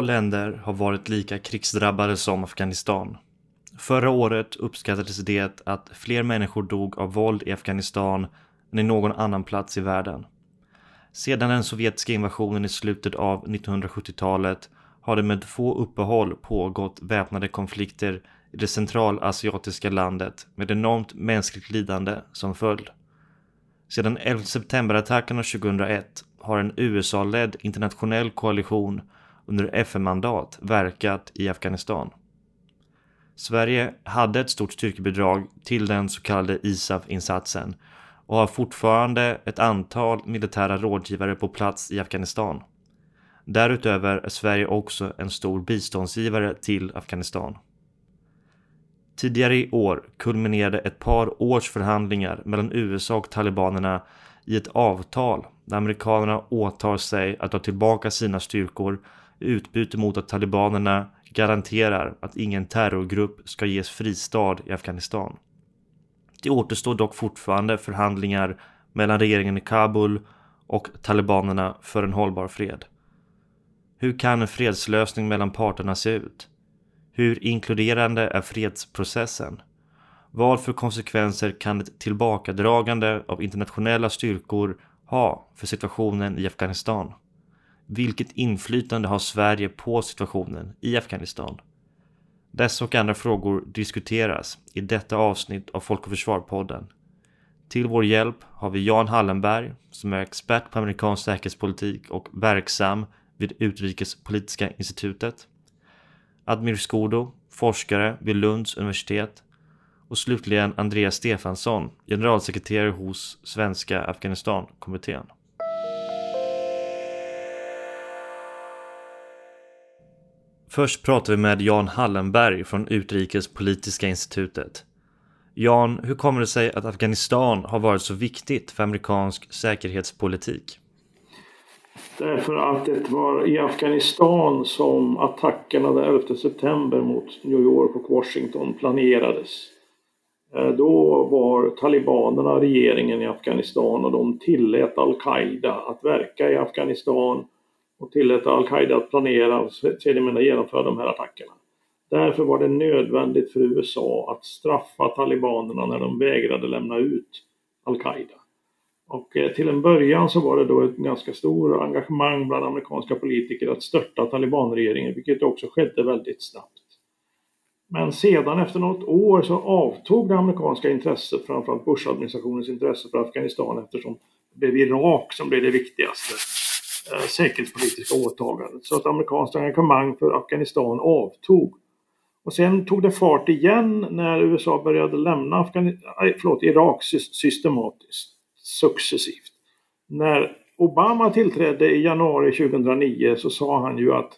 Få länder har varit lika krigsdrabbade som Afghanistan. Förra året uppskattades det att fler människor dog av våld i Afghanistan än i någon annan plats i världen. Sedan den sovjetiska invasionen i slutet av 1970-talet har det med få uppehåll pågått väpnade konflikter i det centralasiatiska landet med enormt mänskligt lidande som följd. Sedan 11 september-attackerna 2001 har en USA-ledd internationell koalition under FN-mandat verkat i Afghanistan. Sverige hade ett stort styrkebidrag till den så kallade ISAF-insatsen och har fortfarande ett antal militära rådgivare på plats i Afghanistan. Därutöver är Sverige också en stor biståndsgivare till Afghanistan. Tidigare i år kulminerade ett par års förhandlingar mellan USA och talibanerna i ett avtal där amerikanerna åtar sig att ta tillbaka sina styrkor utbyte mot att talibanerna garanterar att ingen terrorgrupp ska ges fristad i Afghanistan. Det återstår dock fortfarande förhandlingar mellan regeringen i Kabul och talibanerna för en hållbar fred. Hur kan en fredslösning mellan parterna se ut? Hur inkluderande är fredsprocessen? Vad för konsekvenser kan ett tillbakadragande av internationella styrkor ha för situationen i Afghanistan? Vilket inflytande har Sverige på situationen i Afghanistan? Dessa och andra frågor diskuteras i detta avsnitt av Folk och Försvar-podden. Till vår hjälp har vi Jan Hallenberg som är expert på amerikansk säkerhetspolitik och verksam vid Utrikespolitiska institutet. Admir Skodo, forskare vid Lunds universitet. Och slutligen Andreas Stefansson, generalsekreterare hos Svenska Afghanistankommittén. Först pratar vi med Jan Hallenberg från Utrikespolitiska institutet. Jan, hur kommer det sig att Afghanistan har varit så viktigt för amerikansk säkerhetspolitik? Därför att det var i Afghanistan som attackerna den 11 september mot New York och Washington planerades. Eh, då var talibanerna regeringen i Afghanistan och de tillät al-Qaida att verka i Afghanistan och tillät al-Qaida att planera och sedermera genomföra de här attackerna. Därför var det nödvändigt för USA att straffa talibanerna när de vägrade lämna ut al-Qaida. Och eh, till en början så var det då ett ganska stort engagemang bland amerikanska politiker att störta talibanregeringen, vilket också skedde väldigt snabbt. Men sedan efter något år så avtog det amerikanska intresset, framförallt Bush-administrationens intresse för Afghanistan eftersom det blev Irak som blev det viktigaste Eh, säkerhetspolitiska åtagandet. Så att amerikanskt engagemang för Afghanistan avtog. Och sen tog det fart igen när USA började lämna Afghan förlåt, Irak systematiskt, successivt. När Obama tillträdde i januari 2009 så sa han ju att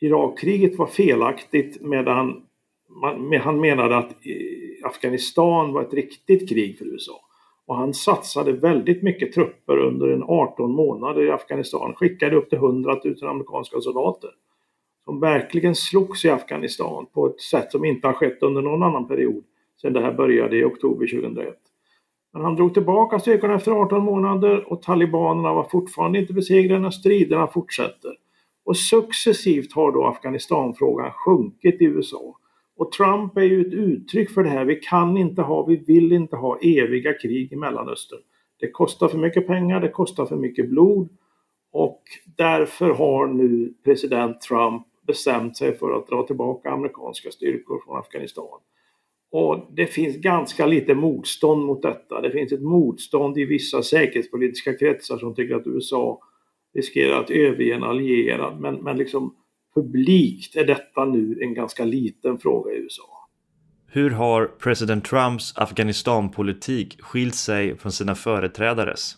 Irakkriget var felaktigt medan man, han menade att Afghanistan var ett riktigt krig för USA. Och han satsade väldigt mycket trupper under en 18 månader i Afghanistan. Skickade upp till 100 000 amerikanska soldater. Som verkligen slogs i Afghanistan på ett sätt som inte har skett under någon annan period sedan det här började i oktober 2001. Men han drog tillbaka styrkorna efter 18 månader och talibanerna var fortfarande inte besegrade när striderna fortsätter. Och successivt har då Afghanistanfrågan sjunkit i USA. Och Trump är ju ett uttryck för det här. Vi kan inte ha, vi vill inte ha eviga krig i Mellanöstern. Det kostar för mycket pengar, det kostar för mycket blod. Och därför har nu president Trump bestämt sig för att dra tillbaka amerikanska styrkor från Afghanistan. Och det finns ganska lite motstånd mot detta. Det finns ett motstånd i vissa säkerhetspolitiska kretsar som tycker att USA riskerar att överge en allierad. Men, men liksom publikt är detta nu en ganska liten fråga i USA. Hur har president Trumps Afghanistanpolitik skilt sig från sina företrädares?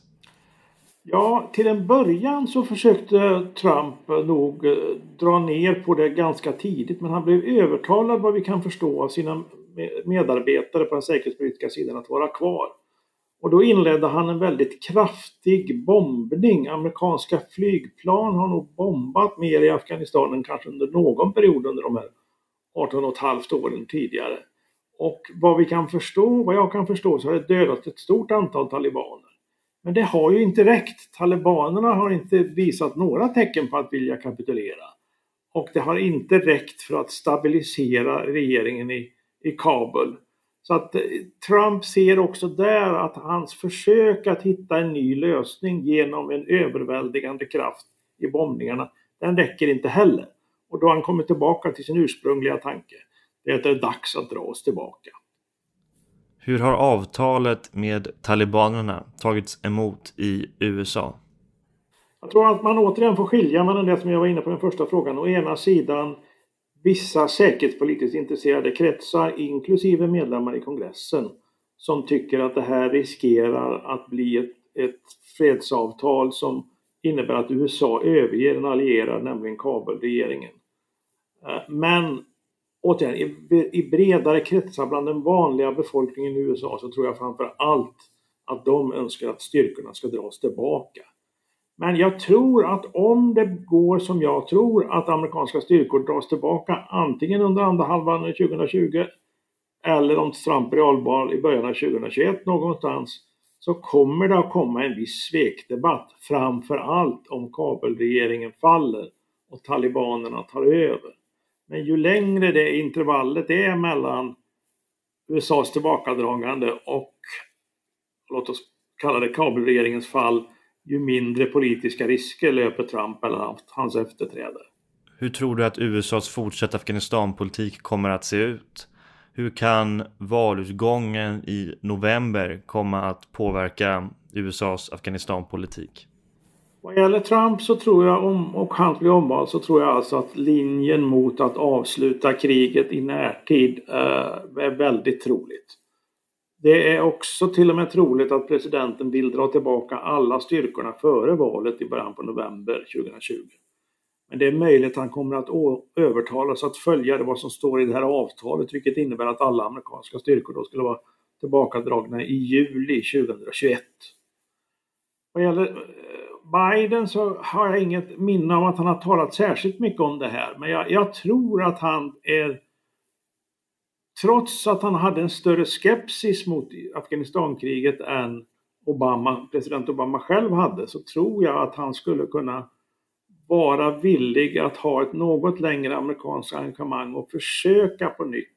Ja, till en början så försökte Trump nog eh, dra ner på det ganska tidigt men han blev övertalad vad vi kan förstå av sina medarbetare på den säkerhetspolitiska sidan att vara kvar. Och då inledde han en väldigt kraftig bombning. Amerikanska flygplan har nog bombat mer i Afghanistan än kanske under någon period under de här 18 och ett halvt åren tidigare. Och vad vi kan förstå, vad jag kan förstå, så har det dödat ett stort antal talibaner. Men det har ju inte räckt. Talibanerna har inte visat några tecken på att vilja kapitulera. Och det har inte räckt för att stabilisera regeringen i, i Kabul. Så att eh, Trump ser också där att hans försök att hitta en ny lösning genom en överväldigande kraft i bombningarna, den räcker inte heller. Och då han kommer tillbaka till sin ursprungliga tanke, det är att det är dags att dra oss tillbaka. Hur har avtalet med talibanerna tagits emot i USA? Jag tror att man återigen får skilja mellan det som jag var inne på den första frågan. Å ena sidan vissa säkerhetspolitiskt intresserade kretsar, inklusive medlemmar i kongressen, som tycker att det här riskerar att bli ett, ett fredsavtal som innebär att USA överger en allierad, nämligen Kabulregeringen. Eh, men återigen, i bredare kretsar bland den vanliga befolkningen i USA så tror jag framför allt att de önskar att styrkorna ska dras tillbaka. Men jag tror att om det går som jag tror att amerikanska styrkor dras tillbaka antingen under andra halvan 2020 eller om Trump realval i början av 2021 någonstans så kommer det att komma en viss svekdebatt framför allt om kabelregeringen faller och talibanerna tar över. Men ju längre det intervallet är mellan USAs tillbakadragande och låt oss kalla det kabelregeringens fall ju mindre politiska risker löper Trump eller hans efterträdare. Hur tror du att USAs fortsatta Afghanistanpolitik kommer att se ut? Hur kan valutgången i november komma att påverka USAs Afghanistanpolitik? Vad gäller Trump så tror jag, om, och han blir omvald, så tror jag alltså att linjen mot att avsluta kriget i närtid eh, är väldigt troligt. Det är också till och med troligt att presidenten vill dra tillbaka alla styrkorna före valet i början på november 2020. Men det är möjligt att han kommer att övertalas att följa vad som står i det här avtalet, vilket innebär att alla amerikanska styrkor då skulle vara tillbakadragna i juli 2021. Vad gäller eh, Biden så har jag inget minne av att han har talat särskilt mycket om det här, men jag, jag tror att han är trots att han hade en större skepsis mot Afghanistankriget än Obama, president Obama själv hade så tror jag att han skulle kunna vara villig att ha ett något längre amerikanskt engagemang och försöka på nytt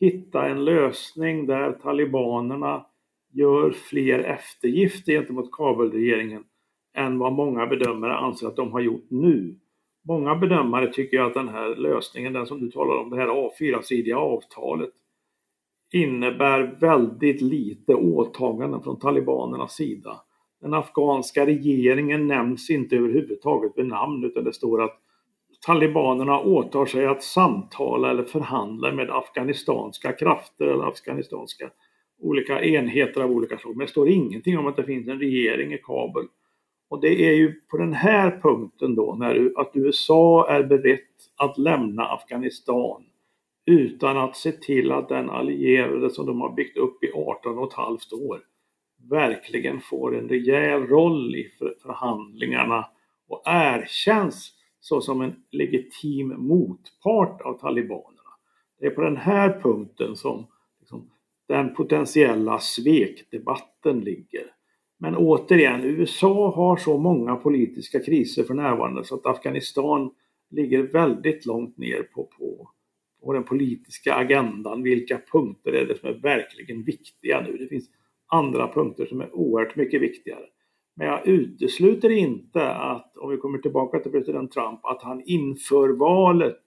hitta en lösning där talibanerna gör fler eftergifter gentemot Kabulregeringen än vad många bedömare anser att de har gjort nu. Många bedömare tycker att den här lösningen, den som du talar om, det här A4-sidiga avtalet, innebär väldigt lite åtaganden från talibanernas sida. Den afghanska regeringen nämns inte överhuvudtaget vid namn utan det står att talibanerna åtar sig att samtala eller förhandla med afghanistanska krafter eller afghanistanska olika enheter av olika slag. Men det står ingenting om att det finns en regering i Kabul. Och det är ju på den här punkten då, när att USA är berett att lämna Afghanistan utan att se till att den allierade som de har byggt upp i 18 och ett halvt år verkligen får en rejäl roll i förhandlingarna och erkänns såsom en legitim motpart av talibanerna. Det är på den här punkten som liksom, den potentiella svekdebatten ligger. Men återigen, USA har så många politiska kriser för närvarande så att Afghanistan ligger väldigt långt ner på, på, på den politiska agendan. Vilka punkter är det som är verkligen viktiga nu? Det finns andra punkter som är oerhört mycket viktigare. Men jag utesluter inte att, om vi kommer tillbaka till president Trump, att han inför valet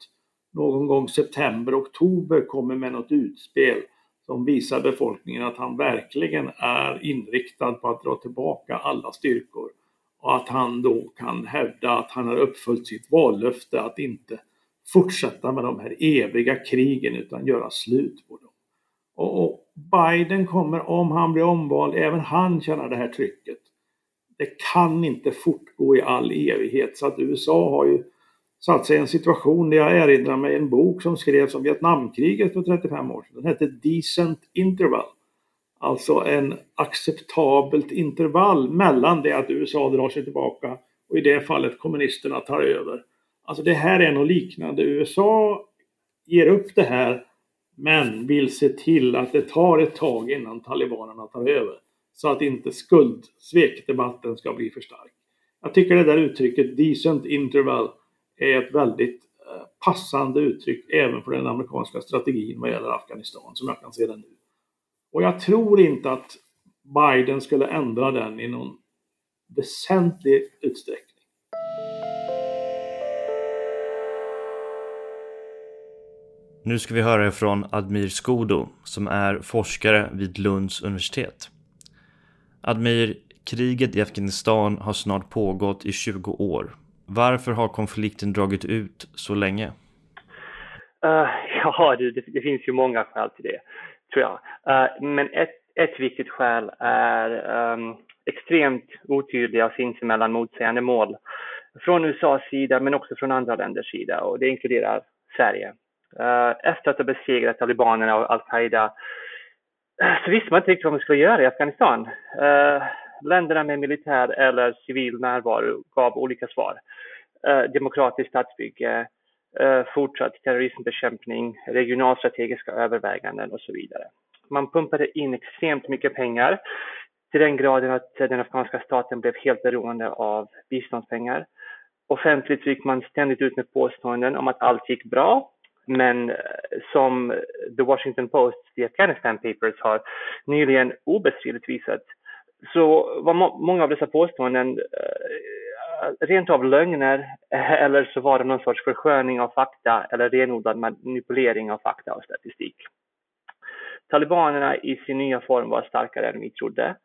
någon gång september, oktober kommer med något utspel som visar befolkningen att han verkligen är inriktad på att dra tillbaka alla styrkor och att han då kan hävda att han har uppfyllt sitt vallöfte att inte fortsätta med de här eviga krigen utan göra slut på dem. Och, Biden kommer, om han blir omvald, även han känna det här trycket. Det kan inte fortgå i all evighet så att USA har ju satt sig i en situation där jag erinrar mig en bok som skrevs om Vietnamkriget för 35 år sedan. Den hette Decent Interval. Alltså en acceptabelt intervall mellan det att USA drar sig tillbaka och i det fallet kommunisterna tar över. Alltså det här är något liknande. USA ger upp det här men vill se till att det tar ett tag innan talibanerna tar över. Så att inte skuldsvekdebatten ska bli för stark. Jag tycker det där uttrycket decent interval är ett väldigt eh, passande uttryck även för den amerikanska strategin vad gäller Afghanistan som jag kan se det nu. Och jag tror inte att Biden skulle ändra den i någon väsentlig utsträckning. Nu ska vi höra från Admir Skodo som är forskare vid Lunds universitet. Admir, kriget i Afghanistan har snart pågått i 20 år. Varför har konflikten dragit ut så länge? Uh, ja, det, det, finns ju många skäl till det, tror jag. Uh, men ett, ett viktigt skäl är um, extremt otydliga och sinsemellan motsägande mål från USAs sida, men också från andra länders sida och det inkluderar Sverige. Uh, efter att ha besegrat talibanerna och al-Qaida så visste man inte riktigt vad man skulle göra i Afghanistan. Uh, länderna med militär eller civil närvaro gav olika svar. Eh, demokratiskt statsbygge, eh, fortsatt terrorismbekämpning, regionalstrategiska överväganden och så vidare. Man pumpade in extremt mycket pengar till den graden att den afghanska staten blev helt beroende av biståndspengar. Offentligt gick man ständigt ut med påståenden om att allt gick bra men eh, som The Washington Post, The Afghanistan Papers har nyligen obestridligt visat så var må många av dessa påståenden uh, Eh, rent av lögner eh, eller så var det någon sorts försköning av fakta eller renodlad manipulering av fakta och statistik. Talibanerna i sin nya form var starkare än vi trodde.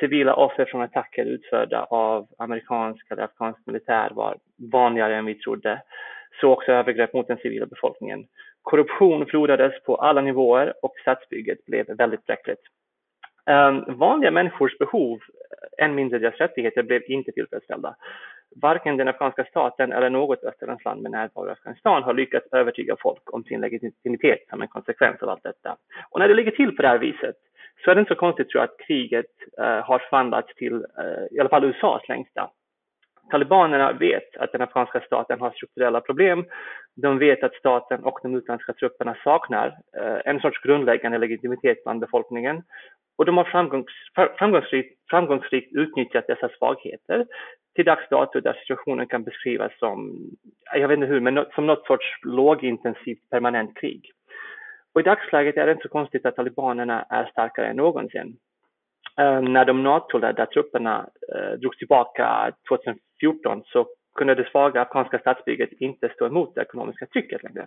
Civila offer från attacker utförda av amerikansk eller afghansk militär var vanligare än vi trodde så också övergrepp mot den civila befolkningen. Korruption flodades på alla nivåer och statsbygget blev väldigt bräckligt. Ehm, vanliga människors behov, eh, än mindre deras rättigheter, blev inte tillfredsställda. Varken den afghanska staten eller något västerlandsland med närvaro i Afghanistan har lyckats övertyga folk om sin legitimitet som en konsekvens av allt detta. Och när det ligger till på det här viset så är det inte så konstigt tror jag att kriget uh, har förvandlats till uh, i alla fall USAs längsta. Talibanerna vet att den afghanska staten har strukturella problem. De vet att staten och de utländska trupperna saknar eh, en sorts grundläggande legitimitet bland befolkningen. Och de har framgångs, framgångsrikt, framgångsrikt utnyttjat dessa svagheter till dags dato där situationen kan beskrivas som, jag vet inte hur, men som något sorts lågintensivt permanent krig. Och i dagsläget är det inte så konstigt att talibanerna är starkare än någonsin. Eh, när de NATO-ledda trupperna eh, drogs tillbaka 2014 så kunde det svaga afghanska statsbygget inte stå emot det ekonomiska trycket längre.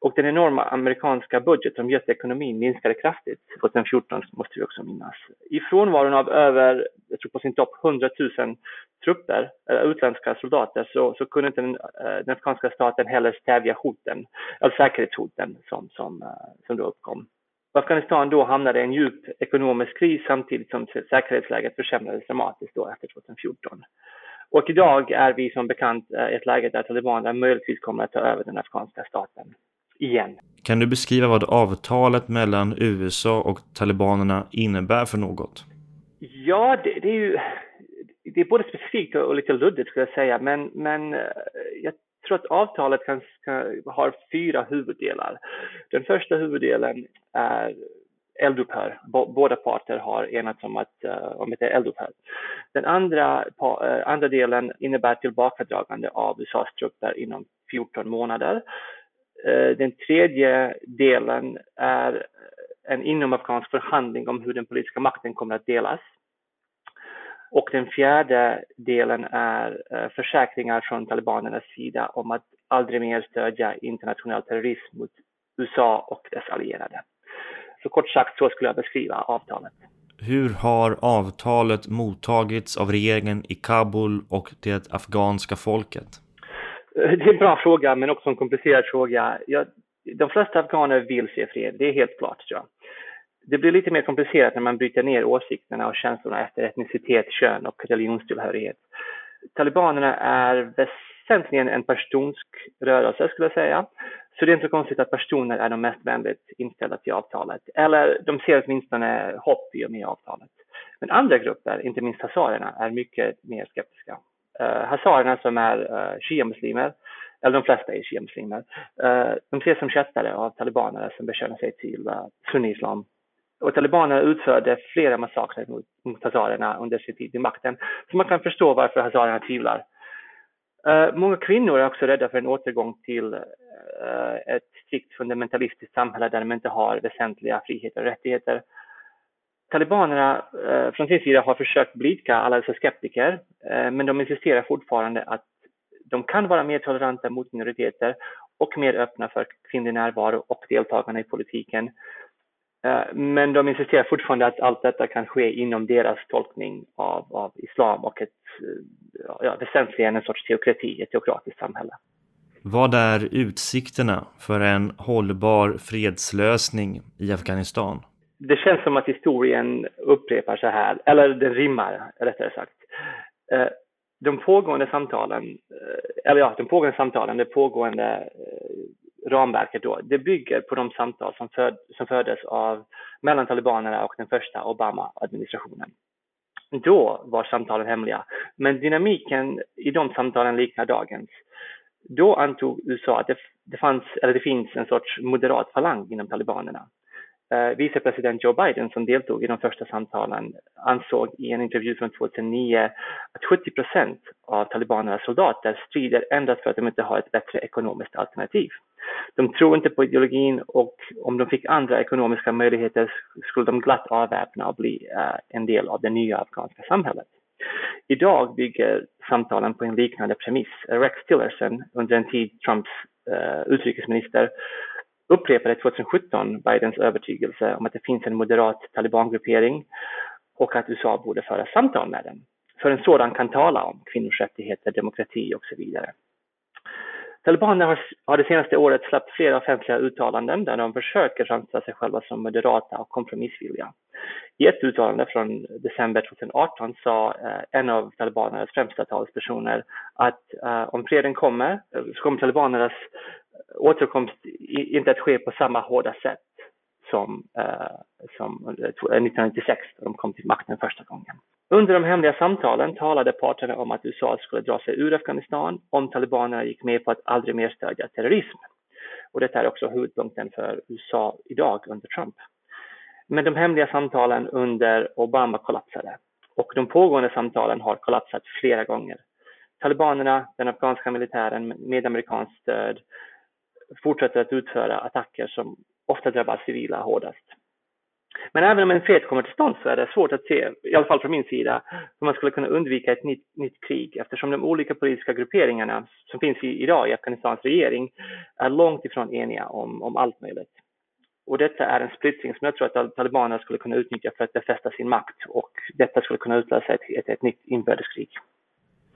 Och den enorma amerikanska budget som gett ekonomin minskade kraftigt 2014 måste vi också minnas. I frånvaron av över, jag tror på sin topp, 100 000 trupper, eller utländska soldater, så, så kunde inte den, den afghanska staten heller stävja hoten, eller säkerhetshoten som, som, som då uppkom. Afghanistan då hamnade i en djup ekonomisk kris samtidigt som säkerhetsläget försämrades dramatiskt då efter 2014. Och idag är vi som bekant i ett läge där talibanerna möjligtvis kommer att ta över den afghanska staten igen. Kan du beskriva vad avtalet mellan USA och talibanerna innebär för något? Ja, det, det är ju det är både specifikt och lite luddigt skulle jag säga, men, men eh, jag tror att avtalet kan, kan, har fyra huvuddelar. Den första huvuddelen är eldupphör. Båda parter har enats om, att, uh, om ett eldupphör. Den andra, på, uh, eh, andra delen innebär tillbakadragande av USAs trupper inom 14 månader. Uh, den tredje delen är en inomafghansk förhandling om hur den politiska makten kommer att delas. Och den fjärde delen är eh, försäkringar från talibanernas sida om att aldrig mer stödja internationell terrorism mot USA och dess allierade. Så kort sagt så skulle jag beskriva avtalet. Hur har avtalet mottagits av regeringen i Kabul och det afghanska folket? Det är en bra fråga, men också en komplicerad fråga. Jag, de flesta afghaner vill se fred, det är helt klart. Tror jag. Det blir lite mer komplicerat när man bryter ner åsikterna och känslorna efter etnicitet, kön och religionstillhörighet. Talibanerna är väsentligen en pashtunsk rörelse skulle jag säga. Så det är inte konstigt att personer är de mest vänligt inställda till avtalet. Eller de ser åtminstone hopp i och med avtalet. Men andra grupper, inte minst hazarerna, är mycket mer skeptiska. Uh, hazarerna som är uh, shia-muslimer, eller de flesta är shia-muslimer, uh, de ses som kättare av talibanerna som bekänner sig till uh, sunni-islam. Och talibanerna utförde flera massakrer mot, mot hazarerna under sin tid vid makten. Så man kan förstå varför hazarerna tvivlar. Uh, många kvinnor är också rädda för en återgång till uh, ett strikt fundamentalistiskt samhälle där de inte har väsentliga friheter och rättigheter. Talibanerna uh, från sin sida har försökt blidka alla dessa skeptiker, men de insisterar fortfarande att de kan vara mer toleranta mot minoriteter och mer öppna för kvinnlig närvaro och deltagande i politiken. Eh, men de insisterar fortfarande att allt detta kan ske inom deras tolkning av, av islam och ett, eh, ja, väsentligen en sorts teokrati, ett teokratiskt samhälle. Vad är utsikterna för en hållbar fredslösning i Afghanistan? Det känns som att historien upprepar sig här, eller den rimmar rättare sagt. Eh, de pågående samtalen, eller ja, de pågående samtalen, det pågående ramverket då, det bygger på de samtal som, föd, som fördes av mellan talibanerna och den första Obama-administrationen. Då var samtalen hemliga, men dynamiken i de samtalen liknar dagens. Då antog USA att det, det, fanns, eller det finns en sorts moderat falang inom talibanerna eh, vicepresident Joe Biden som deltog i de första samtalen ansåg i en intervju från 2009 att 70 procent av talibanernas soldater strider endast för att de inte har ett bättre ekonomiskt alternativ. De tror inte på ideologin och om de fick andra ekonomiska möjligheter skulle de glatt avväpna och bli uh, en del av det nya afghanska samhället. Idag bygger samtalen på en liknande premiss. Rex Tillerson, under en tid Trumps uh, utrikesminister, upprepade 2017 Bidens övertygelse om att det finns en moderat talibangruppering och att USA borde föra samtal med den. För en sådan kan tala om kvinnors rättigheter, demokrati och så vidare. Talibanerna har, har det senaste året släppt flera offentliga uttalanden där de försöker framställa sig själva som moderata och kompromissvilliga. I ett uttalande från december 2018 sa eh, en av talibanernas främsta talespersoner att eh, om freden kommer eh, så kommer talibanernas eh, återkomst inte att ske på samma hårda sätt som, eh, som 1996 eh, då de kom till makten första gången. Under de hemliga samtalen talade parterna om att USA skulle dra sig ur Afghanistan om talibanerna gick med på att aldrig mer stödja terrorism. Och detta är också huvudpunkten för USA idag under Trump. Men de hemliga samtalen under Obama kollapsade och de pågående samtalen har kollapsat flera gånger. Talibanerna, den afghanska militären med amerikanskt stöd fortsätter att utföra attacker som ofta drabbar civila hårdast. Men även om en fred kommer till stånd så är det svårt att se, i alla fall från min sida, hur man skulle kunna undvika ett nytt, nytt krig eftersom de olika politiska grupperingarna som finns i, idag i Afghanistans regering är långt ifrån eniga om, om allt möjligt. Och detta är en splittring som jag tror att talibanerna skulle kunna utnyttja för att befästa sin makt och detta skulle kunna utlösa ett, ett, ett nytt inbördeskrig.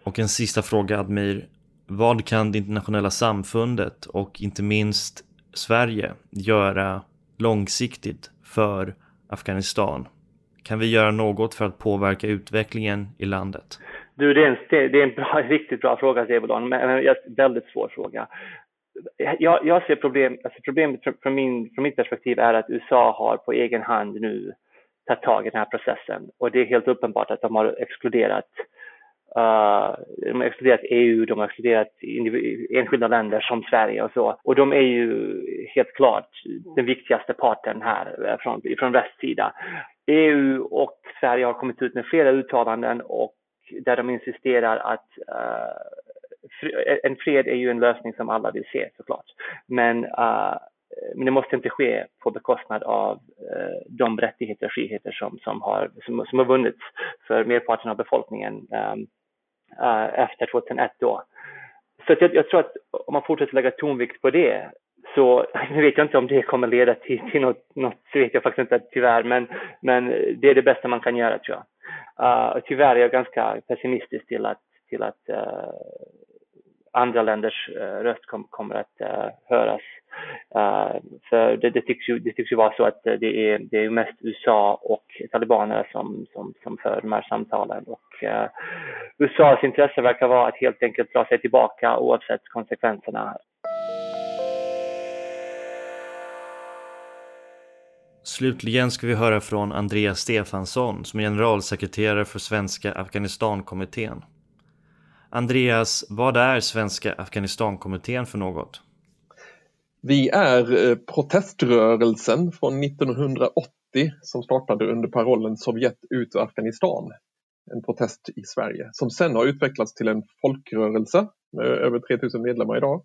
Och en sista fråga Admir. Vad kan det internationella samfundet och inte minst Sverige göra långsiktigt för Afghanistan? Kan vi göra något för att påverka utvecklingen i landet? Du, det är en, det är en bra, riktigt bra fråga, Zebulon, men en väldigt svår fråga. Jag, jag ser problem, alltså problemet från, min, från mitt perspektiv är att USA har på egen hand nu tagit tag i den här processen och det är helt uppenbart att de har exkluderat Eh, de har exkluderat EU, de har exkluderat enskilda länder som Sverige och så. Och de är ju helt klart den viktigaste parten här eh, från, från västsida. EU och Sverige har kommit ut med flera uttalanden och där de insisterar att uh, en fred är ju en lösning som alla vill se såklart. Men, uh, men det måste inte ske på bekostnad av de rättigheter och friheter som, som, har, som, som har vunnits för merparten av befolkningen. Um, Eh, efter 2001 då. Så jag, jag, tror att om man fortsätter lägga tonvikt på det så nu vet jag inte om det kommer leda till, till något, något, så vet jag faktiskt inte tyvärr, men, men det är det bästa man kan göra tror jag. Uh, tyvärr är jag ganska pessimistisk till att, till att uh, andra länders uh, röst kom, kommer att uh, höras. Eh, uh, för det, det, tycks ju, det tycks ju vara så att det är, det är mest USA och talibaner som, som, som för de här samtalen. Och uh, USAs intresse verkar vara att helt enkelt dra sig tillbaka oavsett konsekvenserna. Slutligen ska vi höra från Andreas Stefansson som är generalsekreterare för Svenska Afghanistankommittén. Andreas, vad är Svenska Afghanistankommittén för något? Vi är eh, proteströrelsen från 1980 som startade under parollen Sovjet ut ur Afghanistan. En protest i Sverige som sen har utvecklats till en folkrörelse med över 3000 medlemmar idag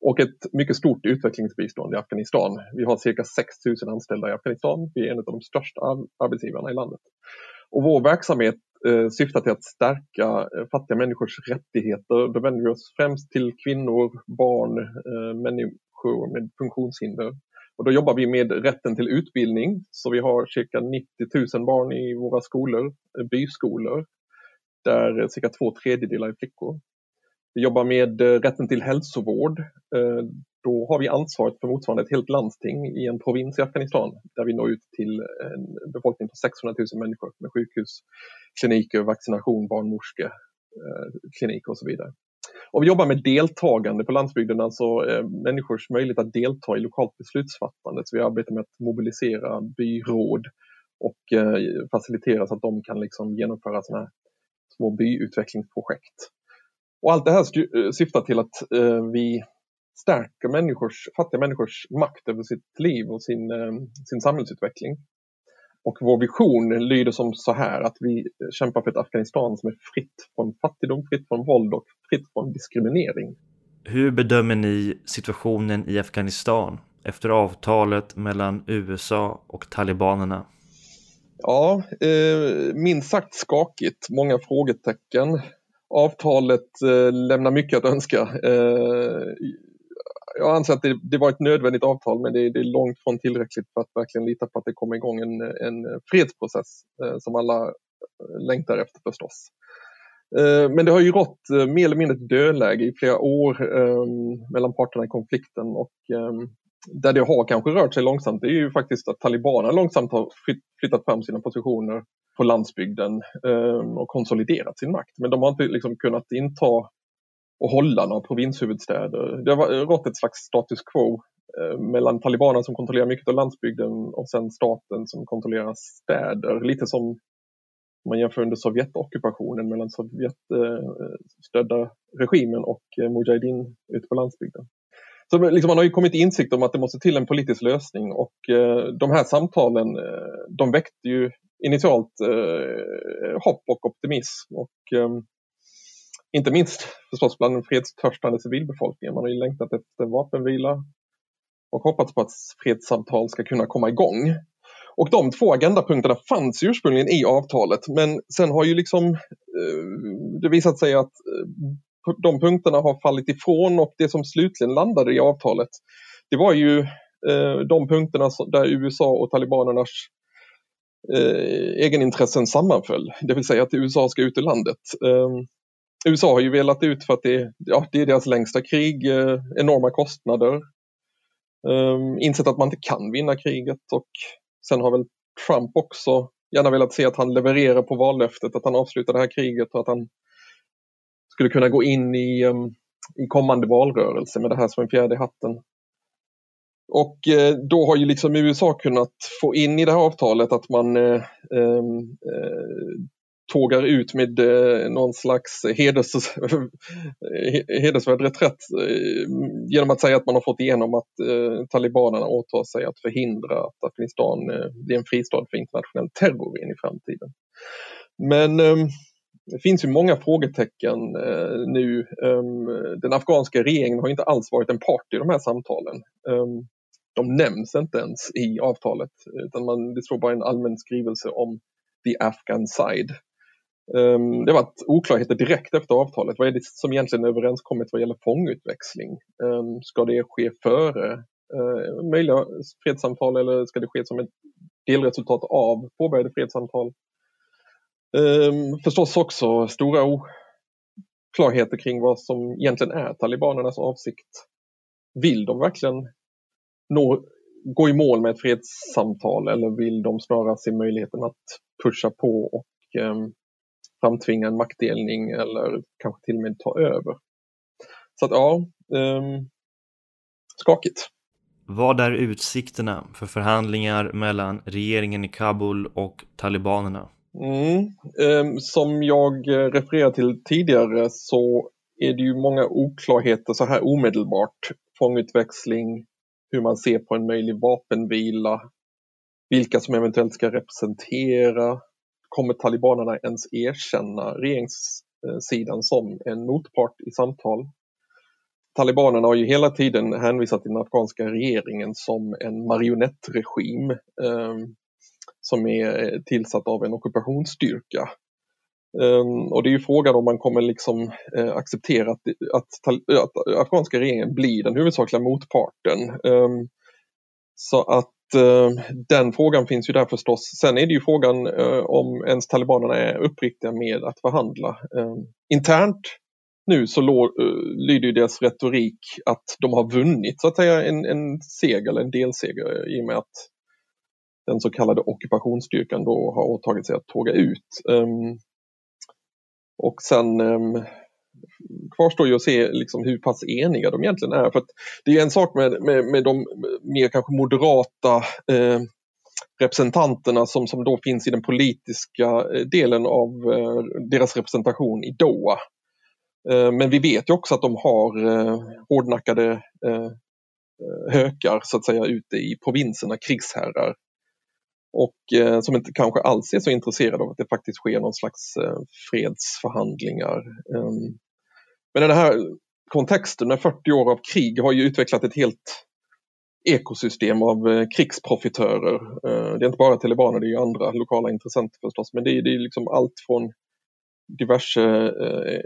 och ett mycket stort utvecklingsbistånd i Afghanistan. Vi har cirka 6000 anställda i Afghanistan. Vi är en av de största arbetsgivarna i landet. Och vår verksamhet eh, syftar till att stärka eh, fattiga människors rättigheter. Då vänder vi oss främst till kvinnor, barn, eh, människor med funktionshinder. Och då jobbar vi med rätten till utbildning. Så vi har cirka 90 000 barn i våra skolor, eh, byskolor, där eh, cirka två tredjedelar är flickor. Vi jobbar med eh, rätten till hälsovård. Då har vi ansvaret för motsvarande ett helt landsting i en provins i Afghanistan där vi når ut till en befolkning på 600 000 människor med sjukhus, kliniker, vaccination, barnmorskekliniker och så vidare. Och vi jobbar med deltagande på landsbygden, alltså eh, människors möjlighet att delta i lokalt beslutsfattande. Så vi arbetar med att mobilisera byråd och eh, facilitera så att de kan liksom genomföra sådana här små byutvecklingsprojekt. Och allt det här eh, syftar till att eh, vi stärker människors, fattiga människors makt över sitt liv och sin, eh, sin samhällsutveckling. Och vår vision lyder som så här att vi kämpar för ett Afghanistan som är fritt från fattigdom, fritt från våld och fritt från diskriminering. Hur bedömer ni situationen i Afghanistan efter avtalet mellan USA och talibanerna? Ja, eh, minst sagt skakigt. Många frågetecken. Avtalet eh, lämnar mycket att önska. Eh, jag anser att det, det, var ett nödvändigt avtal men det, det, är långt från tillräckligt för att verkligen lita på att det kommer igång en, en fredsprocess eh, som alla eh, längtar efter förstås. Eh, men det har ju rått eh, mer eller mindre ett dödläge i flera år eh, mellan parterna i konflikten och eh, där det har kanske rört sig långsamt det är ju faktiskt att talibanerna långsamt har flyttat fram sina positioner på landsbygden eh, och konsoliderat sin makt. Men de har inte liksom kunnat inta och hålla några provinshuvudstäder. Det har rått ett slags status quo eh, mellan talibanerna som kontrollerar mycket av landsbygden och sen staten som kontrollerar städer. Lite som man jämför under Sovjetockupationen mellan Sovjetstödda eh, regimen och eh, Mujahedin ute på landsbygden. Så liksom man har ju kommit till insikt om att det måste till en politisk lösning och eh, de här samtalen eh, de väckte ju initialt eh, hopp och optimism. Och, eh, inte minst förstås bland den fredstörstande civilbefolkningen. Man har ju längtat efter vapenvila och hoppats på att fredssamtal ska kunna komma igång. Och de två agendapunkterna fanns ursprungligen i avtalet men sen har ju liksom eh, det visat sig att eh, de punkterna har fallit ifrån och det som slutligen landade i avtalet det var ju eh, de punkterna där USA och talibanernas eh, egenintressen sammanföll, det vill säga att USA ska ut ur landet. Ehm, USA har ju velat ut för att det, ja, det är deras längsta krig, eh, enorma kostnader. Um, insett att man inte kan vinna kriget och sen har väl Trump också gärna velat se att han levererar på vallöftet, att han avslutar det här kriget och att han skulle kunna gå in i, um, i kommande valrörelse med det här som en fjärde i hatten. Och eh, då har ju liksom USA kunnat få in i det här avtalet att man eh, ehm, eh, tågar ut med eh, någon slags heders, hedersvärd reträtt eh, genom att säga att man har fått igenom att eh, talibanerna åtar sig att förhindra att Afghanistan blir en fristad för internationell terror in i framtiden. Men ehm, det finns ju många frågetecken nu. Ehm, den afghanska regeringen har inte alls varit en part i de här samtalen. Ehm, de nämns inte ens i avtalet utan man, det står bara en allmän skrivelse om the Afghan side. Ehm, det har varit oklarheter direkt efter avtalet. Vad är det som egentligen är överenskommet vad gäller fångutväxling? Ehm, ska det ske före eh, möjliga fredssamtal eller ska det ske som ett delresultat av påbörjade fredssamtal? Ehm, förstås också stora oklarheter kring vad som egentligen är talibanernas avsikt. Vill de verkligen nå, gå i mål med ett fredssamtal eller vill de snarare se möjligheten att pusha på och framtvinga en maktdelning eller kanske till och med ta över? Så att ja, eh, skakigt. Vad är utsikterna för förhandlingar mellan regeringen i Kabul och talibanerna? Mm. Eh, som jag refererade till tidigare så är det ju många oklarheter så här omedelbart. Fångutväxling, hur man ser på en möjlig vapenvila, vilka som eventuellt ska representera. Kommer talibanerna ens erkänna regeringssidan som en motpart i samtal? Talibanerna har ju hela tiden hänvisat till den afghanska regeringen som en marionettregim eh, som är tillsatt av en ockupationsstyrka. Um, och det är ju frågan om man kommer liksom uh, acceptera att, att, att, afghanska regeringen blir den huvudsakliga motparten. Um, så att Eh, den frågan finns ju där förstås. Sen är det ju frågan eh, om ens talibanerna är uppriktiga med att förhandla. Eh, internt nu så lyder ju deras retorik att de har vunnit så att säga en, en seger eller en delseger i och med att den så kallade ockupationsstyrkan då har åtagit sig att tåga ut. Ehm, och sen ehm, kvarstår ju att se liksom hur pass eniga de egentligen är. För att det är en sak med, med, med de mer kanske moderata eh, representanterna som, som då finns i den politiska eh, delen av eh, deras representation i Doha. Eh, men vi vet ju också att de har eh, hårdnackade eh, hökar så att säga ute i provinserna, krigsherrar och eh, som inte kanske alls är så intresserade av att det faktiskt sker någon slags eh, fredsförhandlingar. Um, men i den här kontexten med 40 år av krig har ju utvecklat ett helt ekosystem av eh, krigsprofitörer. Eh, det är inte bara talibaner, det är andra lokala intressenter förstås, men det är, det är liksom allt från diverse eh,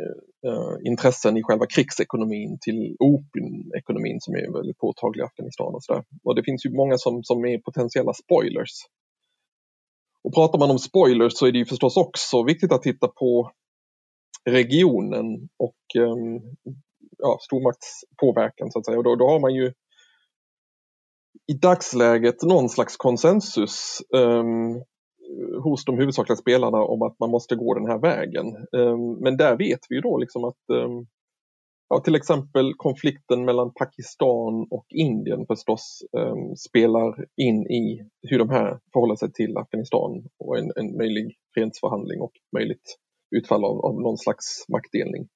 eh intressen i själva krigsekonomin till opiumekonomin som är väldigt påtaglig i Afghanistan och sådär. Och det finns ju många som, som är potentiella spoilers och pratar man om spoilers så är det ju förstås också viktigt att titta på regionen och ehm, ja, stormaktspåverkan så att säga. Och då, då har man ju i dagsläget någon slags konsensus um, hos de huvudsakliga spelarna om att man måste gå den här vägen. Um, men där vet vi ju då liksom att um, Ja, till exempel konflikten mellan Pakistan och Indien förstås spelar in i hur de här förhåller sig till Afghanistan och en, en möjlig fredsförhandling och möjligt utfall av, av någon slags maktdelning.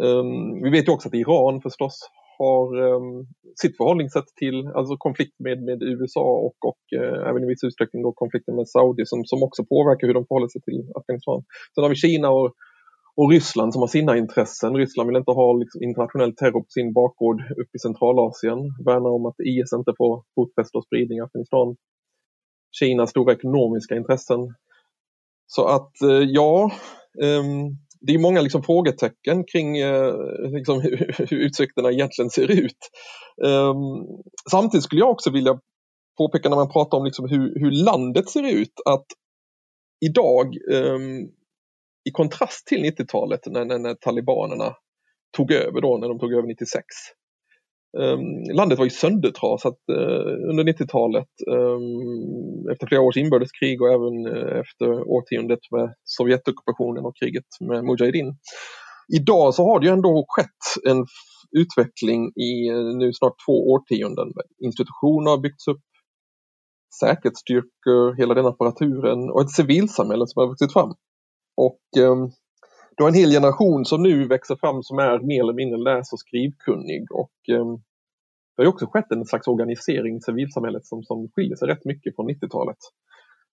Um, vi vet ju också att Iran förstås har um, sitt förhållningssätt till alltså konflikt med, med USA och, och uh, även i viss utsträckning då konflikten med Saudi som, som också påverkar hur de förhåller sig till Afghanistan. Sen har vi Kina och och Ryssland som har sina intressen. Ryssland vill inte ha liksom, internationell terror på sin bakgård uppe i Centralasien. Värnar om att IS inte får fotfäste och spridning i Afghanistan. Kinas stora ekonomiska intressen. Så att eh, ja, Ehm, det är många liksom frågetecken kring uh, liksom, hur, hur utsikterna egentligen ser ut. Um, samtidigt skulle jag också vilja påpeka när man pratar om liksom hur, hur landet ser ut att idag um, i kontrast till 90-talet när, när, när, talibanerna tog över då, när de tog över 96. Ehm, landet var ju söndertrasat eh, under 90-talet ehm, efter flera års inbördeskrig och även eh, efter årtiondet med Sovjetockupationen och kriget med Mujahedin. Idag så har det ju ändå skett en utveckling i eh, nu snart två årtionden. Institutioner har byggts upp, säkerhetsstyrkor, hela den apparaturen och ett civilsamhälle som har vuxit fram. Och ehm, du har en hel generation som nu växer fram som är mer eller mindre läs och skrivkunnig. Och, det har också skett en slags organisering i civilsamhället som, som skiljer sig rätt mycket från 90-talet.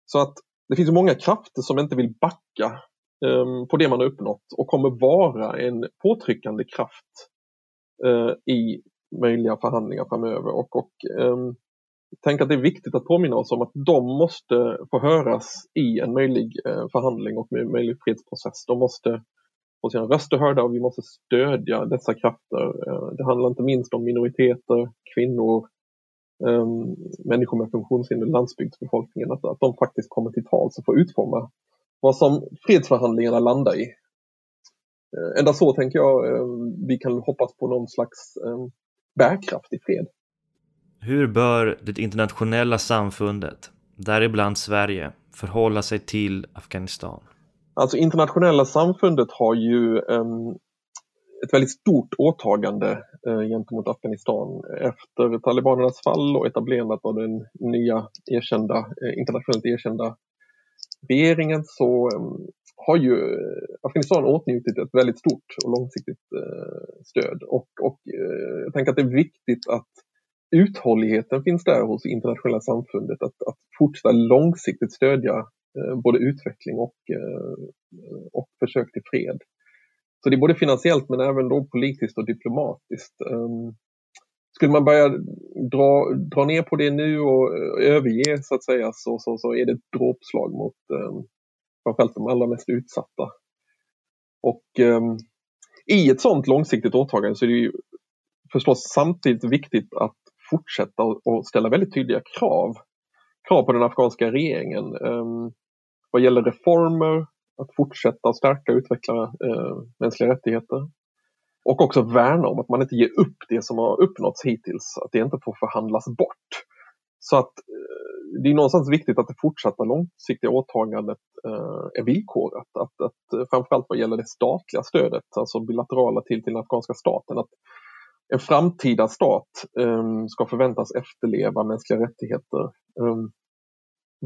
Så att det finns många krafter som inte vill backa um, på det man har uppnått och kommer vara en påtryckande kraft uh, i möjliga förhandlingar framöver. Och, och um, tänker att det är viktigt att påminna oss om att de måste få höras i en möjlig uh, förhandling och en möjlig fredsprocess. De måste få sina röster hörda och vi måste stödja dessa krafter. Eh, det handlar inte minst om minoriteter, kvinnor, um, människor med funktionshinder, landsbygdsbefolkningen, att, att de faktiskt kommer till tals och får utforma vad som fredsförhandlingarna landar i. Eh, Ända så tänker jag ehm, vi kan hoppas på någon slags bärkraftig bärkraft i fred. Hur bör det internationella samfundet, däribland Sverige, förhålla sig till Afghanistan? Alltså internationella samfundet har ju um, ett väldigt stort åtagande eh, gentemot Afghanistan. Efter talibanernas fall och etablerandet av den nya erkända, eh, internationellt erkända regeringen så har ju Afghanistan åtnjutit ett väldigt stort och långsiktigt eh, stöd. Och, och jag tänker att det är viktigt att uthålligheten finns där hos internationella samfundet att, att fortsätta långsiktigt stödja Eh, både utveckling och, eh, och försök till fred. Så det är både finansiellt men även då politiskt och diplomatiskt. Ehm, skulle man börja dra, dra ner på det nu och eh, överge så att säga så, så, så är det ett dråpslag mot ehm, framförallt de allra mest utsatta. Och ehm, i ett sådant långsiktigt åtagande så är det ju förstås samtidigt viktigt att fortsätta och ställa väldigt tydliga krav. Krav på den afghanska regeringen um, vad gäller reformer, att fortsätta stärka och utveckla eh, mänskliga rättigheter. Och också värna om att man inte ger upp det som har uppnåtts hittills, att det inte får förhandlas bort. Så att eh, det är någonstans viktigt att det fortsatta långsiktiga åtagandet eh, är villkorat. Att, att, eh, framförallt vad gäller det statliga stödet, alltså bilaterala till, till den afghanska staten, att en framtida stat um, ska förväntas efterleva mänskliga rättigheter. Um,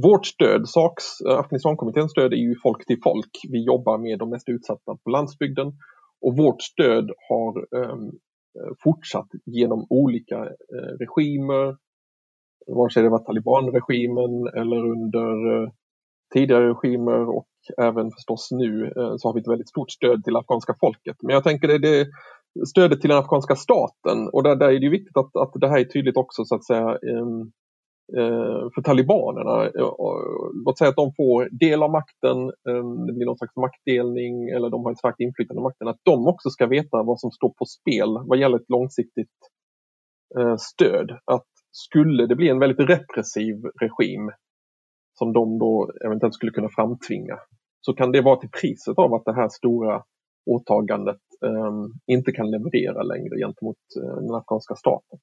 vårt stöd, SAKs, eh, Afghanistankommitténs stöd är ju folk till folk. Vi jobbar med de mest utsatta på landsbygden och vårt stöd har um, fortsatt genom olika uh, regimer, vare sig det var talibanregimen eller under uh, tidigare regimer och även förstås nu uh, så har vi ett väldigt stort stöd till afghanska folket. Men jag tänker det, det stödet till den afghanska staten och där, där är det viktigt att, att det här är tydligt också så att säga um, Eh, för talibanerna. Låt säga att de får del av makten, det blir någon slags maktdelning eller de har ett starkt inflytande i makten, att de också ska veta vad som står på spel vad gäller ett långsiktigt eh, stöd. Att skulle det bli en väldigt repressiv regim som de då eventuellt skulle kunna framtvinga så kan det vara till priset av att det här stora åtagandet um, inte kan leverera längre gentemot uh, den afghanska staten.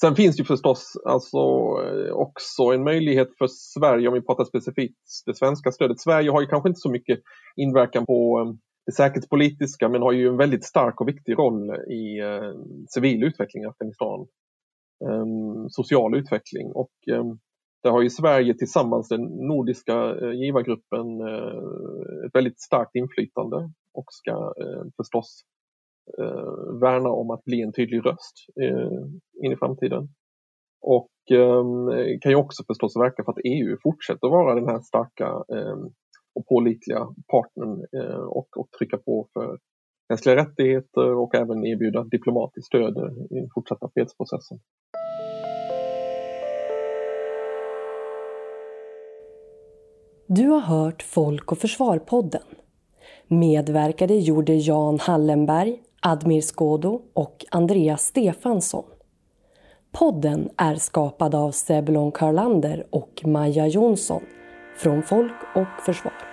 Sen finns det förstås alltså eh, också en möjlighet för Sverige, om vi pratar specifikt det svenska stödet. Sverige har ju kanske inte så mycket inverkan på eh, det säkerhetspolitiska men har ju en väldigt stark och viktig roll i eh, civil utveckling i Afghanistan. Ehm, social utveckling och ehm, där har ju Sverige tillsammans den nordiska eh, givargruppen ett väldigt starkt inflytande och ska förstås eh, värna om att bli en tydlig röst eh, in i framtiden. Och eh, kan ju också förstås verka för att EU fortsätter vara den här starka eh, och pålitliga partnern eh, och, och trycka på för mänskliga rättigheter och även erbjuda diplomatiskt stöd i den fortsatta fredsprocessen. Du har hört Folk och Försvar-podden. Medverkade gjorde Jan Hallenberg, Admir Skodo och Andreas Stefansson. Podden är skapad av Sebulon Karlander och Maja Jonsson från Folk och Försvar.